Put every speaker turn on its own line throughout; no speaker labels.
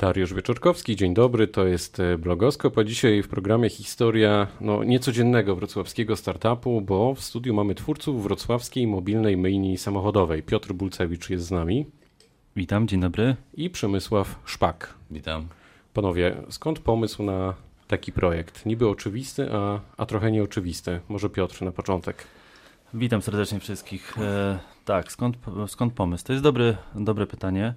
Dariusz Wieczorkowski, dzień dobry, to jest e, Blogoskop, a dzisiaj w programie historia no, niecodziennego wrocławskiego startupu, bo w studiu mamy twórców wrocławskiej mobilnej myjni samochodowej. Piotr Bulcewicz jest z nami.
Witam, dzień dobry.
I Przemysław Szpak.
Witam.
Panowie, skąd pomysł na taki projekt? Niby oczywisty, a, a trochę nieoczywisty. Może Piotr na początek.
Witam serdecznie wszystkich. E, tak, skąd, skąd pomysł? To jest dobre, dobre pytanie.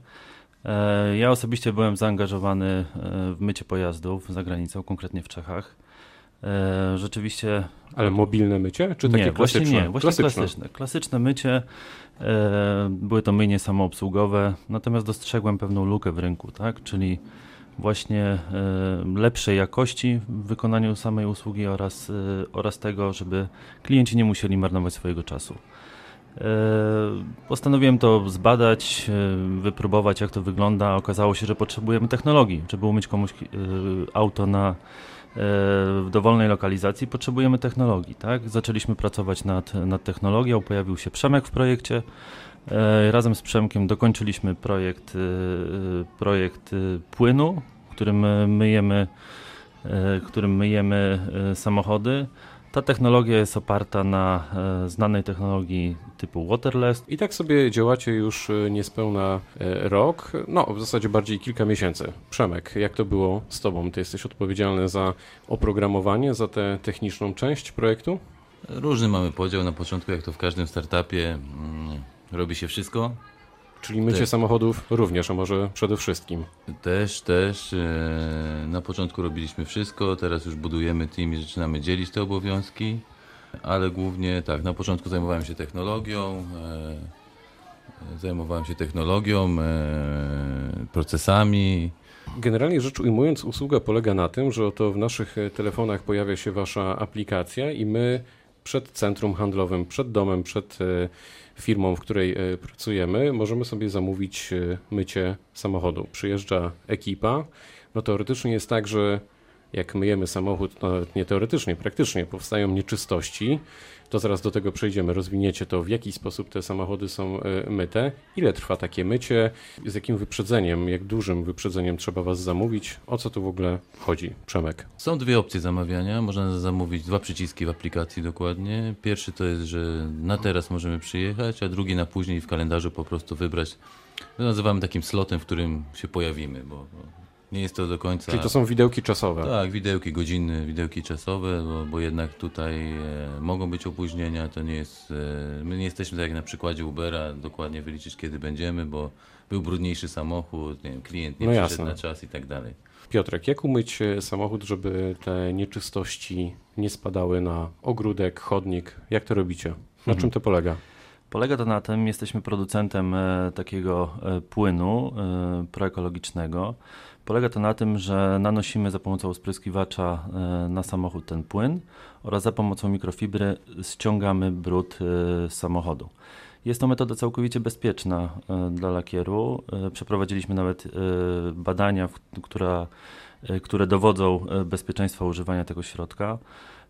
E, ja osobiście byłem zaangażowany e, w mycie pojazdów za granicą, konkretnie w Czechach. E, rzeczywiście.
Ale mobilne mycie? Czy takie
nie,
klasyczne?
Właśnie nie, właśnie klasyczne. klasyczne. Klasyczne mycie. Były to myjnie samoobsługowe, natomiast dostrzegłem pewną lukę w rynku, tak? czyli właśnie lepszej jakości w wykonaniu samej usługi oraz, oraz tego, żeby klienci nie musieli marnować swojego czasu. E, postanowiłem to zbadać, e, wypróbować, jak to wygląda. Okazało się, że potrzebujemy technologii. Żeby umyć komuś e, auto na, w dowolnej lokalizacji, potrzebujemy technologii. Tak? Zaczęliśmy pracować nad, nad technologią. Pojawił się Przemek w projekcie. Razem z Przemkiem dokończyliśmy projekt, projekt płynu, którym myjemy, którym myjemy samochody. Ta technologia jest oparta na e, znanej technologii typu waterless.
I tak sobie działacie już e, niespełna e, rok, no w zasadzie bardziej kilka miesięcy. Przemek, jak to było z Tobą? Ty jesteś odpowiedzialny za oprogramowanie, za tę techniczną część projektu?
Różny mamy podział na początku, jak to w każdym startupie. Mm, robi się wszystko,
Czyli mycie samochodów również, a może przede wszystkim.
Też, też. E, na początku robiliśmy wszystko, teraz już budujemy team i zaczynamy dzielić te obowiązki, ale głównie tak, na początku zajmowałem się technologią, e, zajmowałem się technologią, e, procesami.
Generalnie rzecz ujmując, usługa polega na tym, że oto w naszych telefonach pojawia się wasza aplikacja i my przed centrum handlowym, przed domem, przed firmą, w której e, pracujemy, możemy sobie zamówić e, mycie samochodu. Przyjeżdża ekipa. No teoretycznie jest tak, że jak myjemy samochód, no nawet nie teoretycznie, praktycznie powstają nieczystości, to zaraz do tego przejdziemy. Rozwiniecie to, w jaki sposób te samochody są e, myte, ile trwa takie mycie, z jakim wyprzedzeniem, jak dużym wyprzedzeniem trzeba Was zamówić, o co tu w ogóle chodzi, Przemek?
Są dwie opcje zamawiania. Można zamówić dwa przyciski w aplikacji dokładnie. Pierwszy to jest, że na teraz możemy przyjechać, a drugi na później w kalendarzu po prostu wybrać. To nazywamy takim slotem, w którym się pojawimy, bo nie jest to do końca.
Czyli to są widełki czasowe.
Tak, widełki godziny, widełki czasowe, bo, bo jednak tutaj e, mogą być opóźnienia. To nie jest. E, my nie jesteśmy tak jak na przykładzie Ubera, dokładnie wyliczyć kiedy będziemy, bo był brudniejszy samochód, nie wiem, klient nie no przyszedł jasne. na czas i tak dalej.
Piotrek, jak umyć e, samochód, żeby te nieczystości nie spadały na ogródek, chodnik? Jak to robicie? Na mhm. czym to polega?
Polega to na tym, jesteśmy producentem e, takiego e, płynu e, proekologicznego. Polega to na tym, że nanosimy za pomocą spryskiwacza na samochód ten płyn oraz za pomocą mikrofibry ściągamy brud z samochodu. Jest to metoda całkowicie bezpieczna dla lakieru. Przeprowadziliśmy nawet badania, które dowodzą bezpieczeństwa używania tego środka.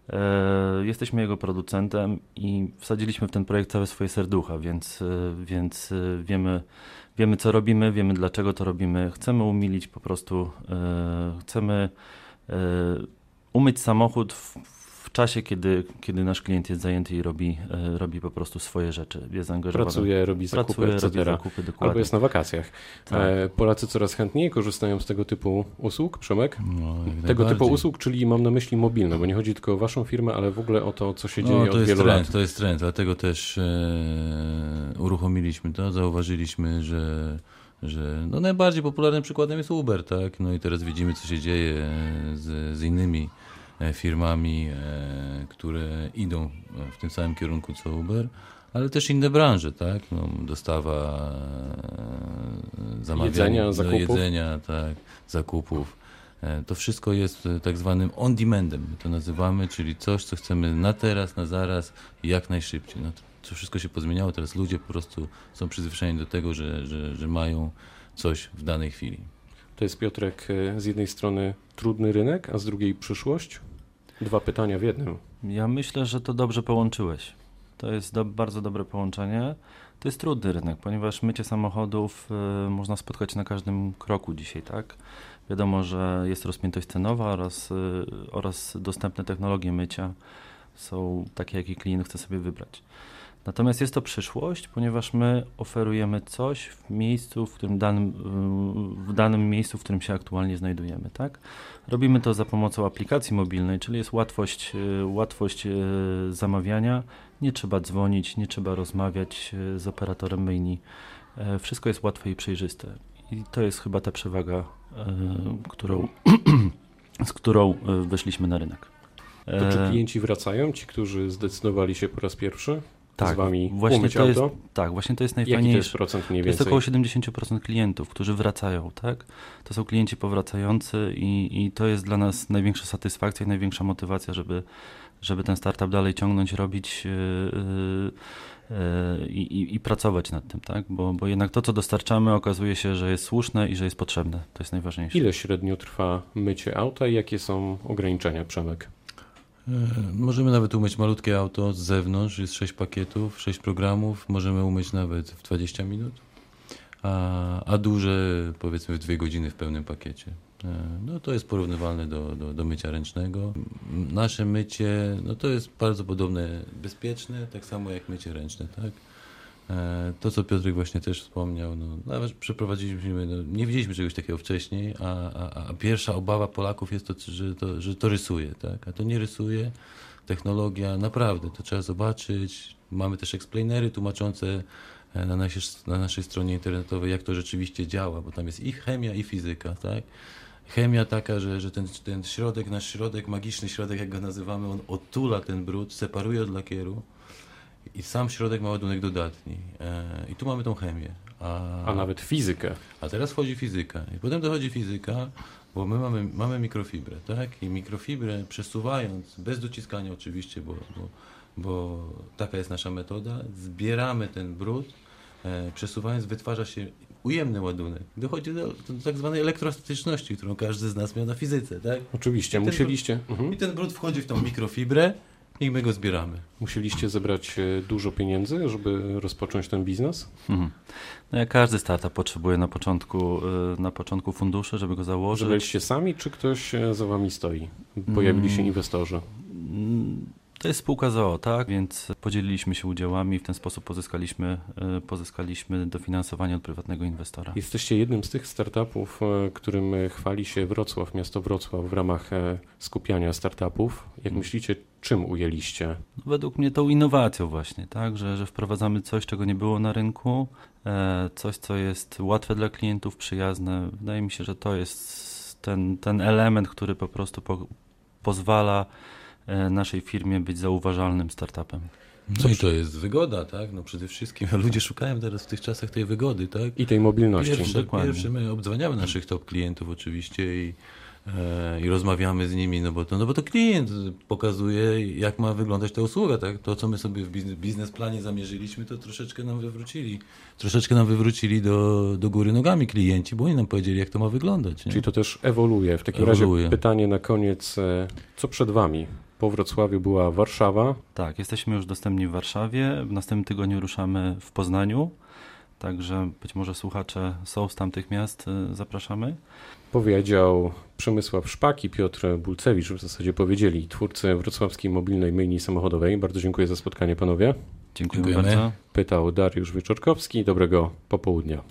E, jesteśmy jego producentem i wsadziliśmy w ten projekt całe swoje serducha, więc, e, więc e, wiemy, wiemy, co robimy, wiemy, dlaczego to robimy. Chcemy umilić po prostu, chcemy umyć samochód w, czasie, kiedy, kiedy nasz klient jest zajęty i robi, e, robi po prostu swoje rzeczy, jest zaangażowany.
Pracuje, robi zakupy, Pracuje, etc. robi zakupy, dokładnie. Albo jest na wakacjach. Tak. E, Polacy coraz chętniej korzystają z tego typu usług, Przemek? No, tego typu usług, czyli mam na myśli mobilne, bo nie chodzi tylko o waszą firmę, ale w ogóle o to, co się no, dzieje
to
od wielu
trend,
lat.
To jest trend, dlatego też e, uruchomiliśmy to, zauważyliśmy, że że no najbardziej popularnym przykładem jest Uber, tak? No i teraz widzimy, co się dzieje z, z innymi firmami, e, które idą w tym samym kierunku co Uber, ale też inne branże, tak? No, dostawa
e, zamawiania, jedzenia, zakupów.
jedzenia, tak, zakupów. To wszystko jest tak zwanym on-demandem, my to nazywamy, czyli coś, co chcemy na teraz, na zaraz i jak najszybciej. No to, to wszystko się pozmieniało, teraz ludzie po prostu są przyzwyczajeni do tego, że, że, że mają coś w danej chwili.
To jest Piotrek z jednej strony trudny rynek, a z drugiej przyszłość? Dwa pytania w jednym.
Ja myślę, że to dobrze połączyłeś. To jest do, bardzo dobre połączenie. To jest trudny rynek, ponieważ mycie samochodów y, można spotkać na każdym kroku dzisiaj, tak? Wiadomo, że jest rozpiętość cenowa oraz, y, oraz dostępne technologie mycia są takie, jakie klient chce sobie wybrać. Natomiast jest to przyszłość, ponieważ my oferujemy coś w miejscu, w którym danym, w danym miejscu, w którym się aktualnie znajdujemy, tak? Robimy to za pomocą aplikacji mobilnej, czyli jest łatwość, y, łatwość y, zamawiania, nie trzeba dzwonić, nie trzeba rozmawiać y, z operatorem. E, wszystko jest łatwe i przejrzyste. I to jest chyba ta przewaga, którą, z którą weszliśmy na rynek.
To czy klienci wracają, ci, którzy zdecydowali się po raz pierwszy?
Tak,
z wami
właśnie to
auto?
Jest, tak, właśnie to jest najfajniejsze.
Jaki to jest procent mniej więcej?
To jest około 70% klientów, którzy wracają, tak? To są klienci powracający i, i to jest dla nas największa satysfakcja i największa motywacja, żeby, żeby ten startup dalej ciągnąć, robić yy, yy, i, i, pracować nad tym, tak? Bo, bo jednak to, co dostarczamy, okazuje się, że jest słuszne i że jest potrzebne. To jest najważniejsze.
Ile średnio trwa mycie auta i jakie są ograniczenia, Przemek?
E, możemy nawet umyć malutkie auto z zewnątrz, jest 6 pakietów, 6 programów, możemy umyć nawet w 20 minut, a, a duże powiedzmy w 2 godziny w pełnym pakiecie. E, no to jest porównywalne do, do, do mycia ręcznego. Nasze mycie, no to jest bardzo podobne, bezpieczne, tak samo jak mycie ręczne, tak? E, to, co Piotrek właśnie też wspomniał, no, nawet przeprowadziliśmy, no, nie widzieliśmy czegoś takiego wcześniej, a, a, a, pierwsza obawa Polaków jest to że, to, że to rysuje, tak? a to nie rysuje. Technologia, naprawdę, to trzeba zobaczyć. Mamy też explainery tłumaczące e, na naszej, na naszej stronie internetowej, jak to rzeczywiście działa, bo tam jest i chemia, i fizyka, tak? Chemia taka, że, że ten, ten środek, nasz środek, magiczny środek, jak go nazywamy, on otula ten brud, separuje od lakieru, i sam środek ma ładunek dodatni. E, I tu mamy tą chemię.
A, a nawet fizykę.
A teraz wchodzi fizyka. I potem dochodzi fizyka, bo my mamy, mamy mikrofibrę, tak? I mikrofibrę przesuwając, bez dociskania oczywiście, bo, bo, bo taka jest nasza metoda, zbieramy ten brud, e, przesuwając wytwarza się ujemny ładunek. Dochodzi do, do tak zwanej elektrostatyczności, którą każdy z nas miał na fizyce, tak?
Oczywiście,
I
musieliście.
Brud, mhm. I ten brud wchodzi w tą mikrofibrę, i my go zbieramy.
Musieliście zebrać e, dużo pieniędzy, żeby rozpocząć ten biznes? Mhm.
No jak każdy startup potrzebuje na początku, e, na początku funduszy, żeby go założyć.
Byliście sami, czy ktoś e, za wami stoi? Pojawili się mm. inwestorzy?
Mm, to jest spółka ZOO, tak? Więc podzieliliśmy się udziałami i w ten sposób pozyskaliśmy, pozyskaliśmy dofinansowanie od prywatnego inwestora.
Jesteście jednym z tych startupów, którym chwali się Wrocław, miasto Wrocław w ramach skupiania startupów. Jak hmm. myślicie, czym ujęliście?
Według mnie tą innowacją właśnie, tak, że, że wprowadzamy coś, czego nie było na rynku, e, coś, co jest łatwe dla klientów, przyjazne. Wydaje mi się, że to jest ten, ten element, który po prostu po, pozwala e, naszej firmie być zauważalnym startupem.
No i to jest wygoda, tak? No przede wszystkim ludzie szukają teraz w tych czasach tej wygody, tak?
I tej mobilności.
Pierwsze, pierwsze my obdzwaniamy naszych top klientów oczywiście i i rozmawiamy z nimi, no bo, to, no bo to klient pokazuje, jak ma wyglądać ta usługa, tak? To, co my sobie w biznesplanie zamierzyliśmy, to troszeczkę nam wywrócili. Troszeczkę nam wywrócili do, do góry nogami klienci, bo oni nam powiedzieli, jak to ma wyglądać. Nie?
Czyli to też ewoluuje. W takim ewoluuje. razie pytanie na koniec, e, co przed Wami? Po Wrocławiu była Warszawa.
Tak, jesteśmy już dostępni w Warszawie. W następnym tygodniu ruszamy w Poznaniu. Także być może słuchacze są z tamtych miast, e, zapraszamy.
Powiedział Przemysław Szpak i Piotr Bulcewicz, w zasadzie powiedzieli, twórcy wrocławskiej mobilnej myjni samochodowej. Bardzo dziękuję za spotkanie, panowie.
Dziękuję bardzo.
Pytał Dariusz Wyczorkowski. Dobrego popołudnia.